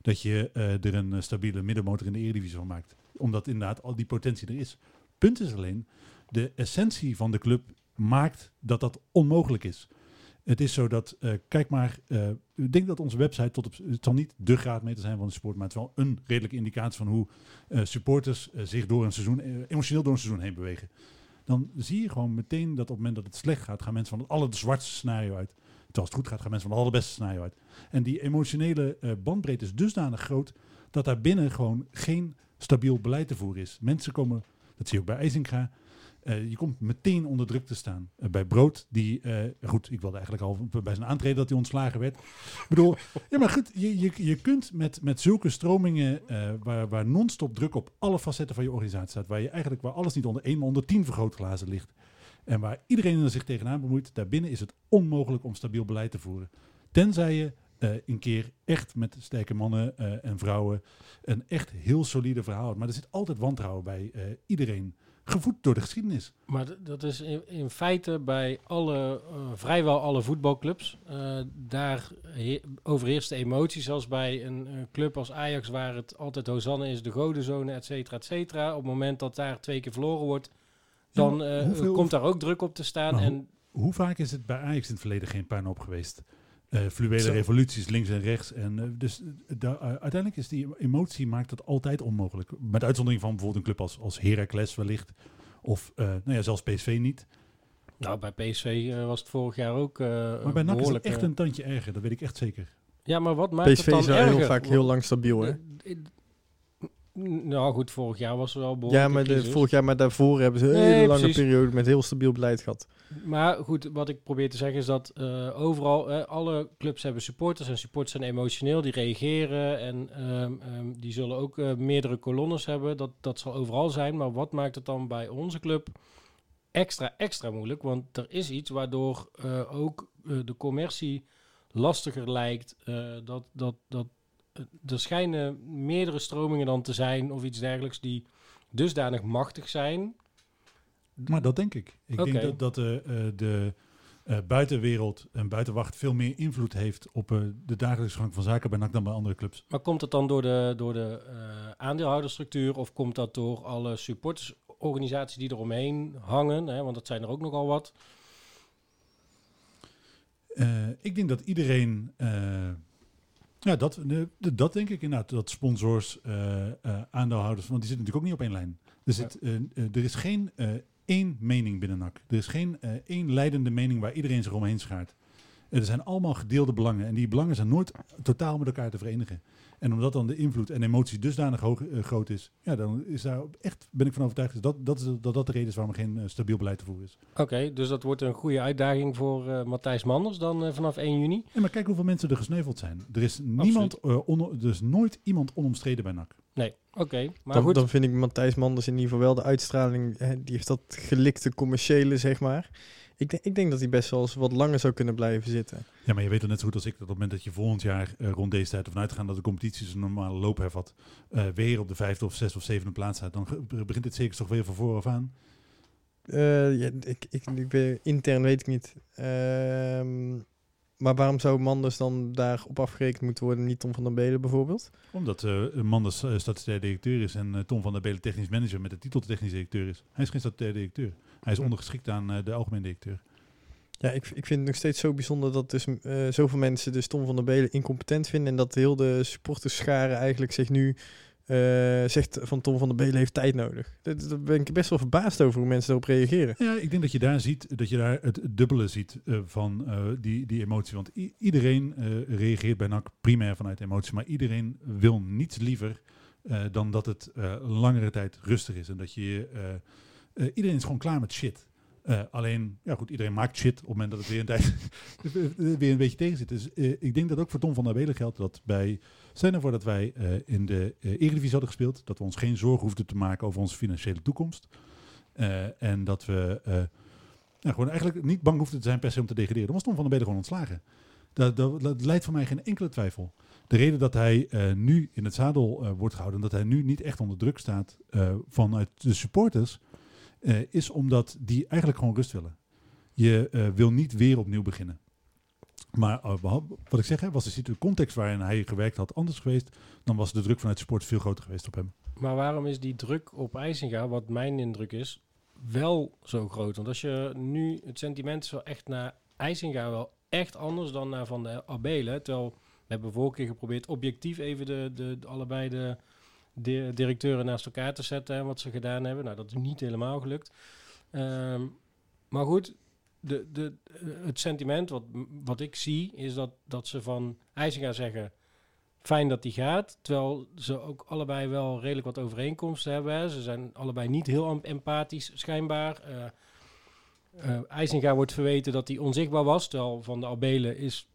dat je eh, er een stabiele middenmotor in de Eredivisie van maakt. Omdat inderdaad al die potentie er is. Punt is alleen, de essentie van de club maakt dat dat onmogelijk is. Het is zo dat, kijk maar, ik denk dat onze website tot op, het zal niet de graadmeter zijn van de sport, maar het is wel een redelijke indicatie van hoe supporters zich door een seizoen, emotioneel door een seizoen heen bewegen. Dan zie je gewoon meteen dat op het moment dat het slecht gaat, gaan mensen van het allerzwartste scenario uit. Terwijl het goed gaat, gaan mensen van het allerbeste scenario uit. En die emotionele eh, bandbreedte is dusdanig groot dat daar binnen gewoon geen stabiel beleid te voeren is. Mensen komen, dat zie je ook bij IJzinga, eh, je komt meteen onder druk te staan. Eh, bij Brood, die, eh, goed, ik wilde eigenlijk al bij zijn aantreden dat hij ontslagen werd. Ik bedoel, ja, maar goed, je, je, je kunt met, met zulke stromingen waar, waar non-stop druk op alle facetten van je organisatie staat, waar je eigenlijk waar alles niet onder één, maar onder tien vergrootglazen ligt. En waar iedereen er zich tegenaan bemoeit, daarbinnen is het onmogelijk om stabiel beleid te voeren. Tenzij je een keer echt met sterke mannen en vrouwen een echt heel solide verhaal. Maar er zit altijd wantrouwen bij iedereen. Gevoed door de geschiedenis. Maar dat is in, in feite bij alle, eh, vrijwel alle voetbalclubs. Eh, daar he- overheerst de emotie, zoals bij een club als Ajax, waar het altijd Hosanne is, de godenzone, et cetera, et cetera. Op het moment dat daar twee keer verloren wordt, dan Ja, eh, hoeveel- komt daar ook druk op te staan. En Hoe vaak is het bij Ajax in het verleden geen puinhoop geweest? Eh fluwele Zo. revoluties links en rechts. En, eh, dus eh, da- eh, uiteindelijk is die emotie maakt het altijd onmogelijk. Met uitzondering van bijvoorbeeld een club als, als Heracles wellicht. Of eh, nou ja, zelfs PSV niet. nou, bij PSV was het vorig jaar ook eh Maar bij NAC is het echt een tandje erger. Dat weet ik echt zeker. Ja, maar wat maakt PSV het dan is erger? heel vaak heel lang stabiel, hè? Nou goed, vorig jaar was er wel behoorlijk Ja, maar de, vorig jaar, maar daarvoor hebben ze een Nee, hele lange precies. periode met heel stabiel beleid gehad. Maar goed, wat ik probeer te zeggen is dat eh, overal, eh, alle clubs hebben supporters en supporters zijn emotioneel, die reageren en ehm, ehm, die zullen ook eh, meerdere kolonnes hebben. Dat, dat zal overal zijn, maar wat maakt het dan bij onze club extra, extra moeilijk? Want er is iets waardoor ook de commercie lastiger lijkt. dat, dat, dat, er schijnen meerdere stromingen dan te zijn of iets dergelijks die dusdanig machtig zijn. Maar dat denk ik. Ik denk dat, dat eh, eh, de eh, buitenwereld en buitenwacht veel meer invloed heeft op de dagelijkse gang van zaken bij NAC dan bij andere clubs. Maar komt het dan door de, door de aandeelhoudersstructuur of komt dat door alle supportersorganisaties die eromheen hangen? Hè? Want dat zijn er ook nogal wat. Ik denk dat iedereen. Ja, dat, dat denk ik inderdaad. Dat sponsors, eh, eh, aandeelhouders, want die zitten natuurlijk ook niet op één lijn. Er, zit, eh, er is geen één mening binnen NAC. Er is geen één leidende mening waar iedereen zich omheen schaart. Er zijn allemaal gedeelde belangen. En die belangen zijn nooit totaal met elkaar te verenigen. En omdat dan de invloed en emotie dusdanig hoog, eh, groot is, ja, dan is daar echt, ben ik van overtuigd, dat dat, is, dat, dat de reden is waarom er geen eh, stabiel beleid te voeren is. Oké, dus dat wordt een goede uitdaging voor eh, Matthijs Manders dan vanaf 1 juni. En maar kijk hoeveel mensen er gesneuveld zijn. Er is, niemand, eh, on- er is nooit iemand onomstreden bij NAC. Nee, oké. maar Dan, goed, dan vind ik Matthijs Manders in ieder geval wel de uitstraling. Hè, die heeft dat gelikte commerciële, zeg maar. Ik, denk- ik denk dat hij best wel eens wat langer zou kunnen blijven zitten. Ja, maar je weet dan net zo goed als ik dat op het moment dat je volgend jaar eh, rond deze tijd ervan uitgaan dat de competitie zijn normale loop hervat, eh, weer op de vijfde of zesde of zevende plaats staat, dan begint dit zeker toch weer van vooraf aan. Eh, ja, ik, ik, intern weet ik niet. Ehm, maar waarom zou Manders dan daarop afgerekend moeten worden? Niet Tom van der Belen bijvoorbeeld? Omdat eh Manders uh, statutair directeur is en Tom van der Belen technisch manager met de titel technisch directeur is. Hij is geen statutair directeur. Hij is ondergeschikt aan eh, de algemeen directeur. Ja, ik, ik vind het nog steeds zo bijzonder dat dus eh, zoveel mensen dus Tom van der Belen incompetent vinden. En dat heel de supporterscharen eigenlijk zich nu eh, zegt van Tom van der Belen heeft tijd nodig. Daar ben ik best wel verbaasd over hoe mensen daarop reageren. Ja, ik denk dat je daar ziet, dat je daar het dubbele ziet van die, die emotie. Want iedereen reageert bij NAC primair vanuit emotie, maar iedereen wil niets liever dan dat het langere tijd rustig is. En dat je, eh, iedereen is gewoon klaar met shit. Eh, alleen, ja goed, iedereen maakt shit op het moment dat het weer een tijd weer een beetje tegen zit. Dus eh, ik denk dat ook voor Tom van der Belen geldt dat bij, stel ervoor dat wij in de Eredivisie hadden gespeeld, dat we ons geen zorgen hoefden te maken over onze financiële toekomst. En dat we nou, gewoon eigenlijk niet bang hoefden te zijn per se om te degraderen. Dan was Tom van der Belen gewoon ontslagen. Dat, dat, leidt voor mij geen enkele twijfel. De reden dat hij nu in het zadel wordt gehouden, en dat hij nu niet echt onder druk staat vanuit de supporters, eh, is omdat die eigenlijk gewoon rust willen. Je eh, wil niet weer opnieuw beginnen. Maar eh, wat ik zeg, hè, was de context waarin hij gewerkt had anders geweest, dan was de druk vanuit de sport veel groter geweest op hem. Maar waarom is die druk op IJsinga, wat mijn indruk is, wel zo groot? Want als je nu, het sentiment wel echt naar IJsinga wel echt anders dan naar Van de Abelen. Terwijl we hebben vorige keer geprobeerd objectief even de, de, de- allebei de, de directeuren naast elkaar te zetten en wat ze gedaan hebben. Nou, dat is niet helemaal gelukt. Ehm, maar goed, de, de, het sentiment wat, wat ik zie is dat, dat ze van IJsinga zeggen fijn dat die gaat. Terwijl ze ook allebei wel redelijk wat overeenkomsten hebben. Ze zijn allebei niet heel empathisch, schijnbaar. Eh eh, IJsinga wordt verweten dat hij onzichtbaar was. Terwijl Van de Abelen is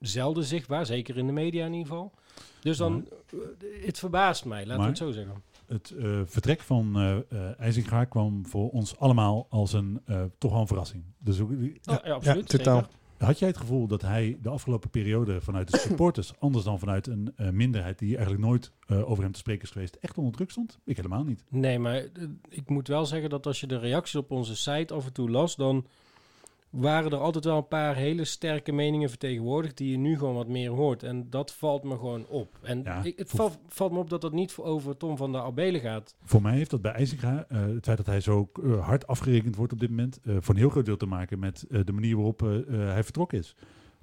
zelden zichtbaar. Zeker in de media in ieder geval. Dus dan, eh, het verbaast mij, laten we Maar- het zo zeggen. Het eh, vertrek van eh eh IJzinga kwam voor ons allemaal als een eh, toch wel een verrassing. Dus ook- Ja, ja, absoluut. totaal. Had jij het gevoel dat hij de afgelopen periode vanuit de supporters, anders dan vanuit een eh, minderheid die eigenlijk nooit eh, over hem te spreken is geweest, echt onder druk stond? Ik helemaal niet. Nee, maar ik moet wel zeggen dat als je de reacties op onze site af en toe las, dan waren er altijd wel een paar hele sterke meningen vertegenwoordigd die je nu gewoon wat meer hoort. En dat valt me gewoon op. En Ja, ik, het voor- valt, me op dat het niet over Tom van der Abelen gaat. Voor mij heeft dat bij IJzinga, eh, het feit dat hij zo eh, hard afgerekend wordt op dit moment, eh, voor een heel groot deel te maken met de manier waarop hij vertrokken is.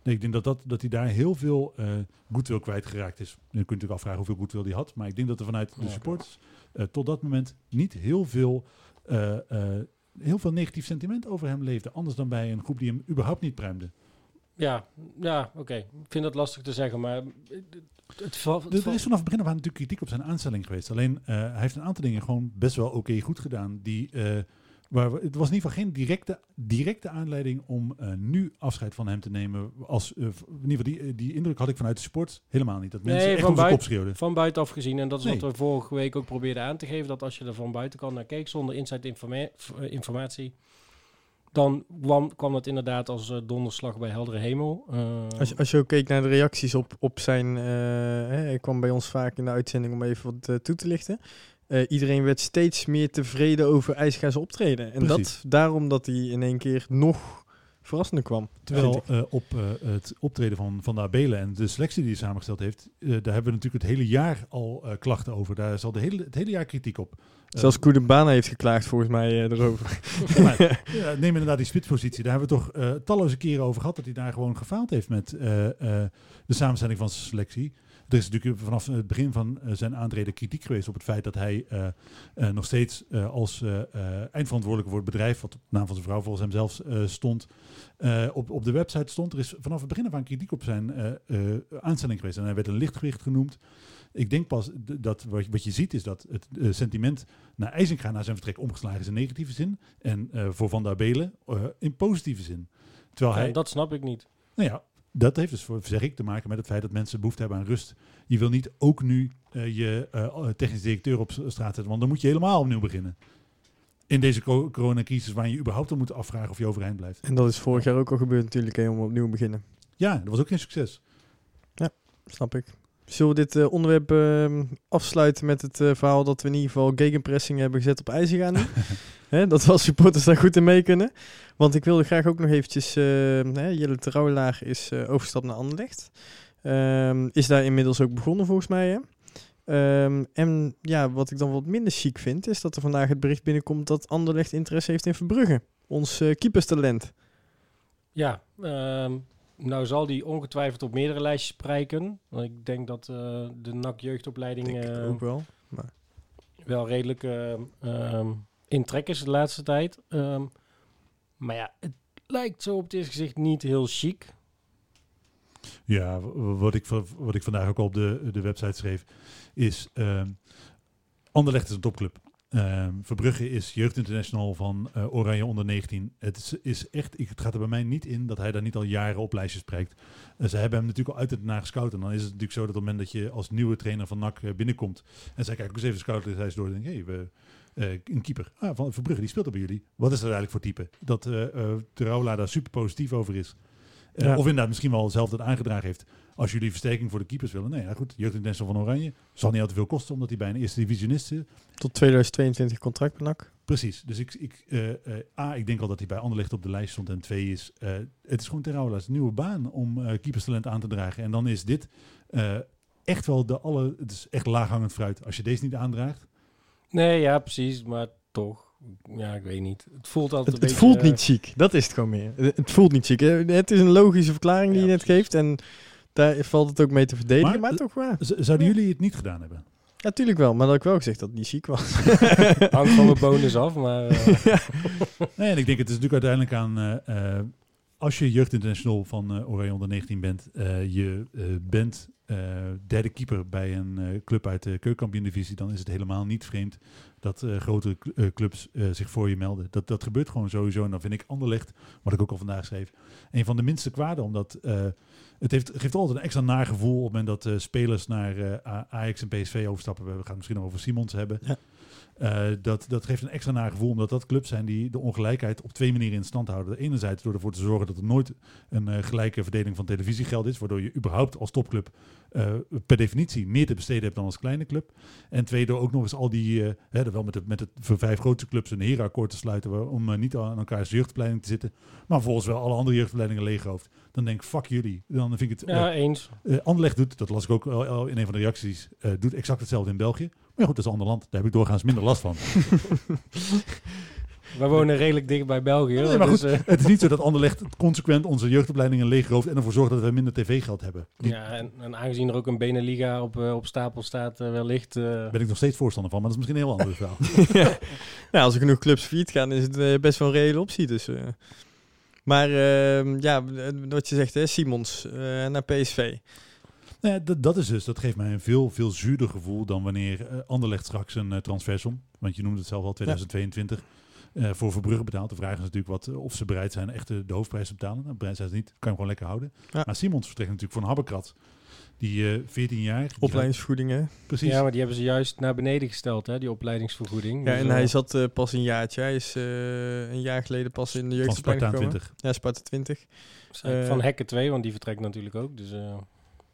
Nee, ik denk dat, dat, dat hij daar heel veel goodwill kwijtgeraakt is. Je kunt natuurlijk afvragen hoeveel goodwill hij had. Maar ik denk dat er vanuit de supporters tot dat moment niet heel veel, heel veel negatief sentiment over hem leefde. Anders dan bij een groep die hem überhaupt niet pruimde. Ja, ja oké. Ik vind dat lastig te zeggen, maar het, het Er, is vanaf het begin af aan natuurlijk kritiek op zijn aanstelling geweest. Alleen eh, hij heeft een aantal dingen gewoon best wel oké goed gedaan. Die, eh, waar we, het was in ieder geval geen directe, directe aanleiding om eh, nu afscheid van hem te nemen. Als, eh, in ieder geval die, eh, die indruk had ik vanuit de sport helemaal niet. Dat mensen Nee, echt van kop buiten- schreeuwden. Van buitenaf gezien, en dat is Nee. wat we vorige week ook probeerden aan te geven, dat als je er van buitenkant naar keek zonder inside informa- informatie, dan kwam, kwam dat inderdaad als donderslag bij heldere hemel. Eh, Als, je- als je ook keek naar de reacties op, op zijn... eh, hè, hij kwam bij ons vaak in de uitzending om even wat toe te lichten. Eh, iedereen werd steeds meer tevreden over IJsga's optreden. En Precies. dat daarom dat hij in één keer nog verrassender kwam. Terwijl eh, op eh, het optreden van Van der Abelen en de selectie die hij samengesteld heeft, daar hebben we natuurlijk het hele jaar al klachten over. Daar is al de hele, het hele jaar kritiek op. Zelfs Koedebana heeft geklaagd volgens mij eh, erover. Ja, maar, ja, neem inderdaad die spitspositie. Daar hebben we toch eh, talloze keren over gehad dat hij daar gewoon gefaald heeft met eh, de samenstelling van zijn selectie. Er is natuurlijk vanaf het begin van zijn aantreden kritiek geweest op het feit dat hij nog steeds als eindverantwoordelijke voor het bedrijf, wat op naam van zijn vrouw volgens hem zelfs stond, op, op de website stond. Er is vanaf het begin af aan kritiek op zijn aanstelling geweest. En hij werd een lichtgewicht genoemd. Ik denk pas dat wat je, wat je ziet is dat het eh, sentiment naar IJzinga na zijn vertrek omgeslagen is in negatieve zin. En eh, voor Van der Belen eh, in positieve zin. Terwijl Ja, hij, dat snap ik niet. nou ja, dat heeft dus voor, zeg ik, te maken met het feit dat mensen behoefte hebben aan rust. Je wil niet ook nu eh, je eh, technisch directeur op straat zetten, want dan moet je helemaal opnieuw beginnen. In deze co- coronacrisis waar je überhaupt al moet afvragen of je overeind blijft. En dat is vorig jaar ook al gebeurd natuurlijk, hè, om opnieuw te beginnen. Ja, dat was ook geen succes. Snap ik. Zullen we dit eh, onderwerp ehm, afsluiten met het eh, verhaal dat we in ieder geval gegenpressing hebben gezet op IJzergaan nu? Hè, dat we als supporters daar goed in mee kunnen. Want ik wilde graag ook nog eventjes... eh, hè, Jelle Trouwelaar is eh overstap naar Anderlecht. Ehm, is daar inmiddels ook begonnen volgens mij, hè? Ehm, en ja, wat ik dan wat minder chic vind, is dat er vandaag het bericht binnenkomt dat Anderlecht interesse heeft in Verbrugge. Ons keeperstalent. Ja, ehm, nou zal die ongetwijfeld op meerdere lijstjes prijken. Want ik denk dat eh, de NAC jeugdopleiding eh, ook wel. wel redelijk ehm, ehm, in trek is de laatste tijd. Ehm, maar ja, het lijkt zo op het eerste gezicht niet heel chic. Ja, wat ik, wat ik vandaag ook al op de, de website schreef, is ehm Anderlecht is een topclub. Ehm Verbrugge is jeugdinternational van eh, Oranje onder 19. Het is, echt, het gaat er bij mij niet in dat hij daar niet al jaren op lijstjes spreekt. Eh, ze hebben hem natuurlijk al uit het naar gescout. En dan is het natuurlijk zo dat op het moment dat je als nieuwe trainer van NAC eh, binnenkomt. En zij kijken ook eens even scoutlijst door en denken, eh, een keeper ah, van Verbrugge, die speelt er bij jullie. Wat is er eigenlijk voor type? Dat Teroula daar super positief over is. Eh, Ja. Of inderdaad misschien wel zelf dat aangedragen heeft. Als jullie versterking voor de keepers willen. Nee, ja, goed. Jeugdinternational van Oranje. Zal niet al te veel kosten, omdat hij bij een eerste divisionist zit. Tot 2022 contract. Precies. Dus ik, ik, eh, eh, A, ik denk al dat hij bij Anderlecht op de lijst stond. En twee is, eh, het is gewoon Teroula's nieuwe baan om eh keeperstalent aan te dragen. En dan is dit eh, echt wel de alle... Het is echt laaghangend fruit. Als je deze niet aandraagt. Nee, ja, precies. Maar toch, ja, ik weet niet. Het voelt altijd Het, een het beetje... voelt niet chic. Dat is het gewoon meer. Het, het voelt niet chic. hè. Het is een logische verklaring die Ja, je net precies. geeft. En daar valt het ook mee te verdedigen. Maar, Maar, toch waar. Zouden jullie het niet gedaan hebben? Ja, tuurlijk wel. Maar dat ik wel gezegd dat het niet chic was. Hangt van mijn bonus af, maar... eh, Nee, en ik denk het is natuurlijk uiteindelijk aan... eh, eh, als je jeugdinternational van eh Oranje onder 19 bent, eh, je eh, bent derde keeper bij een club uit de keukenkampioen-divisie, dan is het helemaal niet vreemd dat grotere cl- clubs zich voor je melden. Dat, dat gebeurt gewoon sowieso. En dan vind ik Anderlecht, wat ik ook al vandaag schreef, een van de minste kwaden. Omdat het heeft, geeft altijd een extra nagevoel op het moment dat spelers naar Ajax en PSV overstappen. We gaan het misschien nog over Simons hebben. Ja. Eh, dat, dat geeft een extra nagevoel, omdat dat clubs zijn die de ongelijkheid op twee manieren in stand houden. Enerzijds door ervoor te zorgen dat er nooit een eh, gelijke verdeling van televisiegeld is, waardoor je überhaupt als topclub eh, per definitie meer te besteden hebt dan als kleine club. En twee, door ook nog eens al die, hè, wel met, het, met het voor vijf grootste clubs een herenakkoord te sluiten, waar- om niet aan elkaars jeugdopleiding te zitten, maar volgens wel alle andere jeugdopleidingen leeghoofd. Dan denk ik, fuck jullie. Dan vind ik het... ja, eens. Anderlecht doet, dat las ik ook al- in een van de reacties, doet exact hetzelfde in België. Maar ja, goed, dat is een ander land. Daar heb ik doorgaans minder last van. We wonen redelijk dicht bij België. Nee, maar dus, goed, eh, het is niet zo dat Anderlecht consequent onze jeugdopleidingen leegrooft en ervoor zorgt dat we minder tv-geld hebben. Die ja, en, en aangezien er ook een Beneliga op, eh, op stapel staat, eh, wellicht... eh, ben ik nog steeds voorstander van, maar dat is misschien een heel ander verhaal. ja, als er genoeg clubs failliet gaan, is het best wel een reële optie. Dus, eh. Maar ehm, ja, wat je zegt, hè, Simons eh, naar PSV. Nou ja, dat, dat is dus, dat geeft mij een veel, veel zuurder gevoel dan wanneer eh, Anderlecht straks een uh, transfersom, want je noemde het zelf al 2022, uh, voor Verbrugge betaalt. De vraag is natuurlijk wat, uh, of ze bereid zijn echt de, de hoofdprijs te betalen. Nou, bereid zijn ze niet, kan je hem gewoon lekker houden. Ja. Maar Simons vertrekt natuurlijk voor een Habbekrat. Die uh, 14 jaar. Opleidingsvergoedingen. gaat- Precies. Ja, maar die hebben ze juist naar beneden gesteld, hè, die opleidingsvergoeding. Ja, Dus, en eh, hij zat eh, pas een jaartje. Hij is eh, een jaar geleden pas in de van jeugdopleiding Sparta gekomen. 20. Ja, Sparta 20. eh, van Hekken 2, want die vertrekt natuurlijk ook. Dus, eh,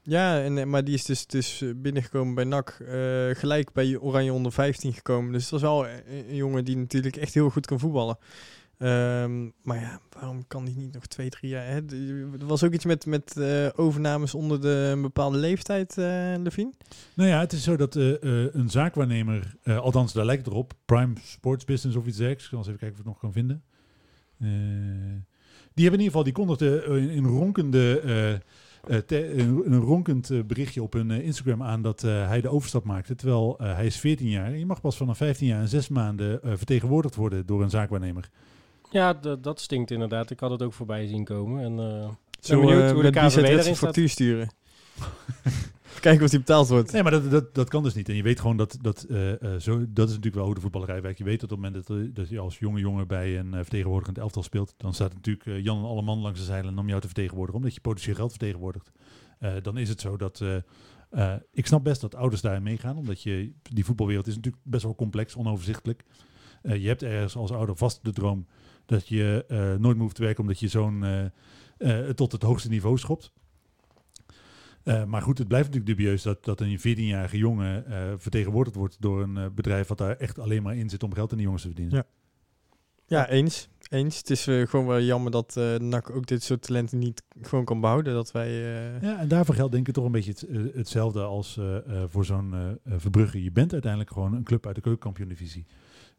Ja, en, eh, maar die is dus, dus eh, binnengekomen bij NAC. eh, gelijk bij Oranje onder 15 gekomen. Dus dat is wel een, jongen die natuurlijk echt heel goed kan voetballen. Ehm, maar ja, waarom kan hij niet nog twee, drie jaar? Hè? Er was ook iets met, met overnames onder de, een bepaalde leeftijd, Levine. Nou ja, het is zo dat een zaakwaarnemer, althans daar lijkt het erop, Prime Sports Business of iets dergelijks, ik zal eens even kijken of ik het nog kan vinden. Die hebben in ieder geval, die kondigde in, in ronkende te- een, een ronkend eh, berichtje op hun eh, Instagram aan dat eh, hij de overstap maakte. Terwijl eh, hij is 14 jaar en je mag pas vanaf 15 jaar en 6 maanden eh, vertegenwoordigd worden door een zaakwaarnemer. Ja, dat stinkt inderdaad. Ik had het ook voorbij zien komen. En, eh, Zullen benieuwd we hoe de KVB erin factuur sturen? Kijken of die betaald wordt. Nee, maar dat, dat, dat kan dus niet. En je weet gewoon dat, dat, eh, eh, zo, dat is natuurlijk wel hoe de voetballerij werkt. Je weet dat op het moment dat, je als jonge jongen bij een eh, vertegenwoordigend elftal speelt, dan staat natuurlijk Jan en Alleman langs de zeilen om jou te vertegenwoordigen, omdat je potentieel geld vertegenwoordigt. Dan is het zo dat... ik snap best dat ouders daarin meegaan, omdat je, die voetbalwereld is natuurlijk best wel complex, onoverzichtelijk. Je hebt ergens als ouder vast de droom dat je nooit meer hoeft te werken omdat je eh, tot het hoogste niveau schopt. Eh, maar goed, het blijft natuurlijk dubieus dat, dat een 14-jarige jongen eh, vertegenwoordigd wordt door een eh, bedrijf wat daar echt alleen maar in zit om geld in de jongens te verdienen. Ja. Ja, eens. Eens. Het is gewoon wel jammer dat NAC ook dit soort talenten niet gewoon kan behouden. Dat wij... Ja, en daarvoor geldt denk ik toch een beetje het, hetzelfde als voor zo'n Verbrugge. Je bent uiteindelijk gewoon een club uit de keukenkampioen-divisie.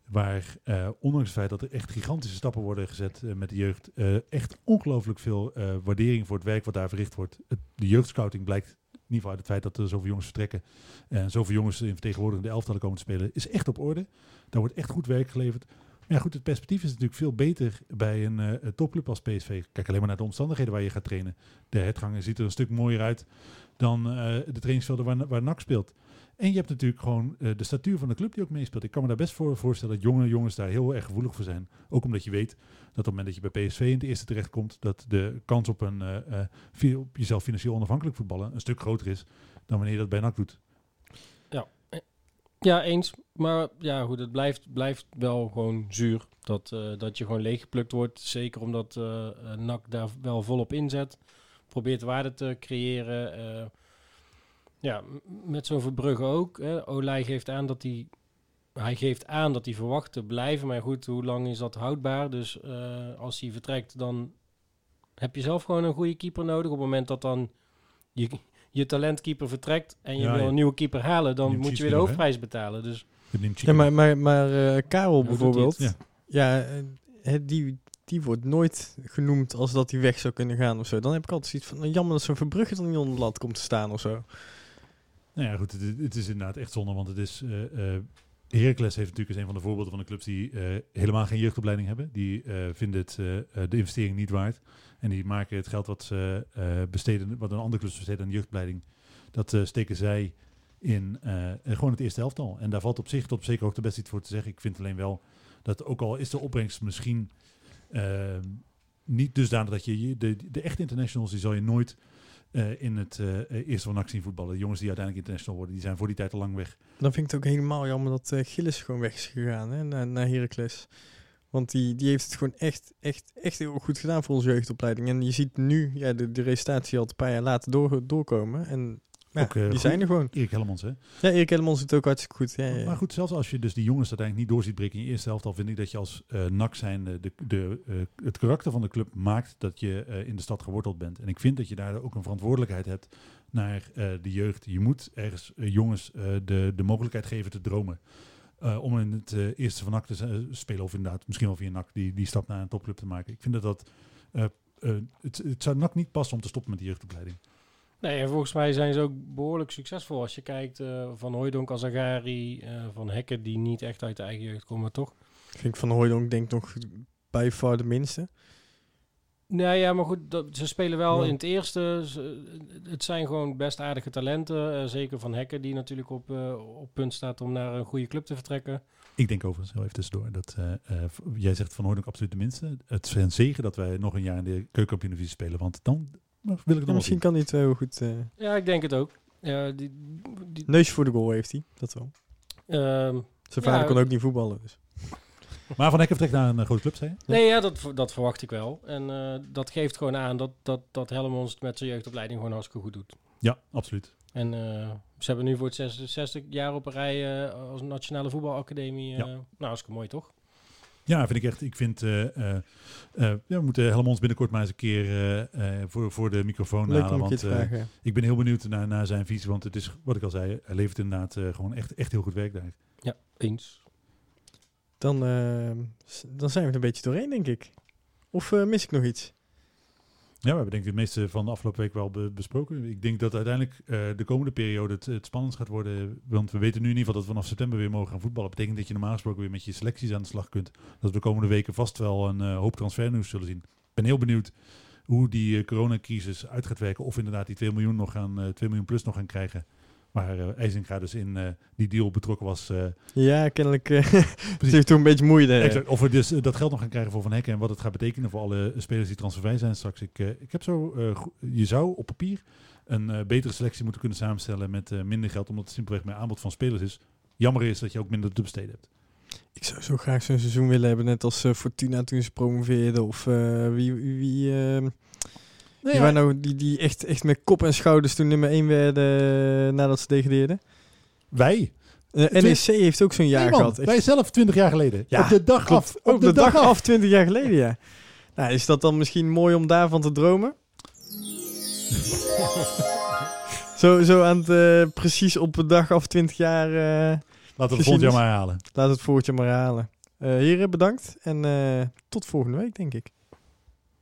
Waar, eh, ondanks het feit dat er echt gigantische stappen worden gezet eh, met de jeugd, eh, echt ongelooflijk veel waardering voor het werk wat daar verricht wordt. Het, de jeugdscouting blijkt, in ieder geval uit het feit dat er zoveel jongens vertrekken en zoveel jongens in vertegenwoordigende elftallen komen te spelen, is echt op orde. Daar wordt echt goed werk geleverd. Ja, goed, het perspectief is natuurlijk veel beter bij een eh, topclub als PSV. Kijk alleen maar naar de omstandigheden waar je gaat trainen. De hertgang ziet er een stuk mooier uit dan eh, de trainingsvelden waar, waar NAC speelt. En je hebt natuurlijk gewoon eh, de statuur van de club die ook meespeelt. Ik kan me daar best voor voorstellen dat jonge jongens daar heel erg gevoelig voor zijn. Ook omdat je weet dat op het moment dat je bij PSV in het eerste terechtkomt, dat de kans op, een, op jezelf financieel onafhankelijk voetballen een stuk groter is dan wanneer je dat bij NAC doet. Ja, eens. Maar ja, goed, het blijft, blijft wel gewoon zuur dat, eh, dat je gewoon leeggeplukt wordt. Zeker omdat eh eh, NAC daar wel volop inzet. Probeert waarde te creëren. ja, met zo'n Verbrugge ook. Hè. Olij geeft aan dat hij... Hij geeft aan dat hij verwacht te blijven. Maar goed, hoe lang is dat houdbaar? Dus als hij vertrekt, dan heb je zelf gewoon een goede keeper nodig. Op het moment dat dan je, je talentkeeper vertrekt en je Ja, wil ja. een nieuwe keeper halen, dan moet je weer de hoofdprijs betalen. Dus ja, maar, maar, maar eh, Karel bijvoorbeeld, het? ja, eh, hè, die, die wordt nooit genoemd als dat hij weg zou kunnen gaan of zo. Dan heb ik altijd zoiets van, nou, jammer dat zo'n Verbrugge dan niet onder de lat komt te staan of zo. Nou ja, goed, het, het is inderdaad echt zonde, want het is... eh eh Heracles heeft natuurlijk een van de voorbeelden van de clubs die eh, helemaal geen jeugdopleiding hebben. Die eh, vinden het, eh, de investering niet waard. En die maken het geld wat ze besteden, wat een andere clubs besteden aan jeugdopleiding, dat steken zij in gewoon het eerste elftal. En daar valt op zich op zeker ook de best iets voor te zeggen. Ik vind alleen wel dat ook al is de opbrengst misschien eh, niet dusdanig dat je je- de, de echte internationals die zal je nooit eh, in het eh, eerste van actie voetballen. De jongens die uiteindelijk international worden, die zijn voor die tijd al lang weg. Dan vind ik het ook helemaal jammer dat eh, Gillis gewoon weg is gegaan hè, naar, naar Heracles. Want die, die heeft het gewoon echt, echt, echt heel goed gedaan voor onze jeugdopleiding. En je ziet nu ja, de, de resultatie al een paar jaar later door, doorkomen. En ja, Ook, eh, die goed. zijn er gewoon. Erik Hellemans, hè? Ja, Erik Hellemans doet het ook hartstikke goed. Ja, ja. Maar goed, zelfs als je dus die jongens uiteindelijk niet door ziet breken in je eerste helft, al vind ik dat je als eh NAC zijn de, de, eh, het karakter van de club maakt dat je eh, in de stad geworteld bent. En ik vind dat je daar ook een verantwoordelijkheid hebt naar eh, de jeugd. Je moet ergens jongens eh, de, de mogelijkheid geven te dromen. eh, om in het eh, eerste van NAC te spelen, of inderdaad misschien wel via NAC die, die stap naar een topclub te maken. Ik vind dat dat. eh, eh, het, het zou NAC niet passen om te stoppen met de jeugdopleiding. Nee, en volgens mij zijn ze ook behoorlijk succesvol. Als je kijkt eh, van Hooijdonk, Azagari, eh van Hekken, die niet echt uit de eigen jeugd komen, toch? Vind ik van Hooydonk denk ik nog bij far de minste. Nee, ja, maar goed, dat, ze spelen wel Ja. in het eerste. Ze- het zijn gewoon best aardige talenten. eh, zeker van Hekken, die natuurlijk op, eh, op punt staat om naar een goede club te vertrekken. Ik denk overigens, heel even tussendoor, dat eh, eh, jij zegt van Hooydonk absoluut de minste. Het is een zegen dat wij nog een jaar in de keukenkampioen spelen, want dan wil ik Ja, misschien kan hij het wel heel goed. eh Ja, ik denk het ook. Ja, die, die, neus voor de goal heeft hij, dat wel. ehm, Zijn vader Ja, kon ook niet voetballen. Dus. Maar Van Hekken vertrekt naar een eh, grote club, zei je? Nee, ja, dat, dat verwacht ik wel. En eh, dat geeft gewoon aan dat, dat, dat Helmond het met zijn jeugdopleiding gewoon hartstikke goed doet. Ja, absoluut. En eh, ze hebben nu voor het 66 jaar op een rij eh, als Nationale Voetbalacademie. eh Ja. Nou, hartstikke mooi toch? Ja, vind ik echt. Ik vind, eh, eh, eh, ja, we moeten Helmonds binnenkort maar eens een keer eh, eh, voor, voor de microfoon Leuk halen. Want eh, ik ben heel benieuwd naar, naar zijn visie, want het is, wat ik al zei, hij levert inderdaad eh, gewoon echt, echt heel goed werk daar. Ja, eens. Dan, eh, dan zijn we er een beetje doorheen, denk ik. Of eh, mis ik nog iets? Ja, we hebben denk ik het meeste van de afgelopen week wel be- besproken. Ik denk dat uiteindelijk eh, de komende periode het, spannend gaat worden. Want we weten nu in ieder geval dat we vanaf september weer mogen gaan voetballen. Dat betekent dat je normaal gesproken weer met je selecties aan de slag kunt. Dat we de komende weken vast wel een eh, hoop transfernieuws zullen zien. Ik ben heel benieuwd hoe die eh, coronacrisis uit gaat werken. Of inderdaad die 2 miljoen, nog gaan, eh 2 miljoen plus nog gaan krijgen. Waar eh IJzinga dus in eh, die deal betrokken was. eh, Ja, kennelijk uh, heeft toen een beetje moeite. Exact. Of we dus dat geld nog gaan krijgen voor Van Hekken en wat het gaat betekenen voor alle spelers die transfervrij zijn straks. Ik, ik heb zo, je zou op papier een betere selectie moeten kunnen samenstellen met minder geld, omdat het simpelweg meer aanbod van spelers is. Jammer is dat je ook minder te besteden hebt. Ik zou zo graag zo'n seizoen willen hebben, net als Fortuna toen ze promoveerden. Of wie, wie, wie waren nou die, die echt, echt met kop en schouders toen nummer 1 werden eh, nadat ze degradeerden. Wij, Eh, NEC heeft ook zo'n jaar Nee, man, gehad. Echt wij zelf 20 jaar geleden. Ja, op de dag klopt. af. Op, de, dag, af, 20 jaar geleden, ja. Nou, is dat dan misschien mooi om daarvan te dromen? zo, zo aan het, eh, precies op de dag af 20 jaar. eh, Laten we het Geschiedenis. maar halen. laat het voortje maar halen. Eh heren, bedankt. En eh, tot volgende week, denk ik.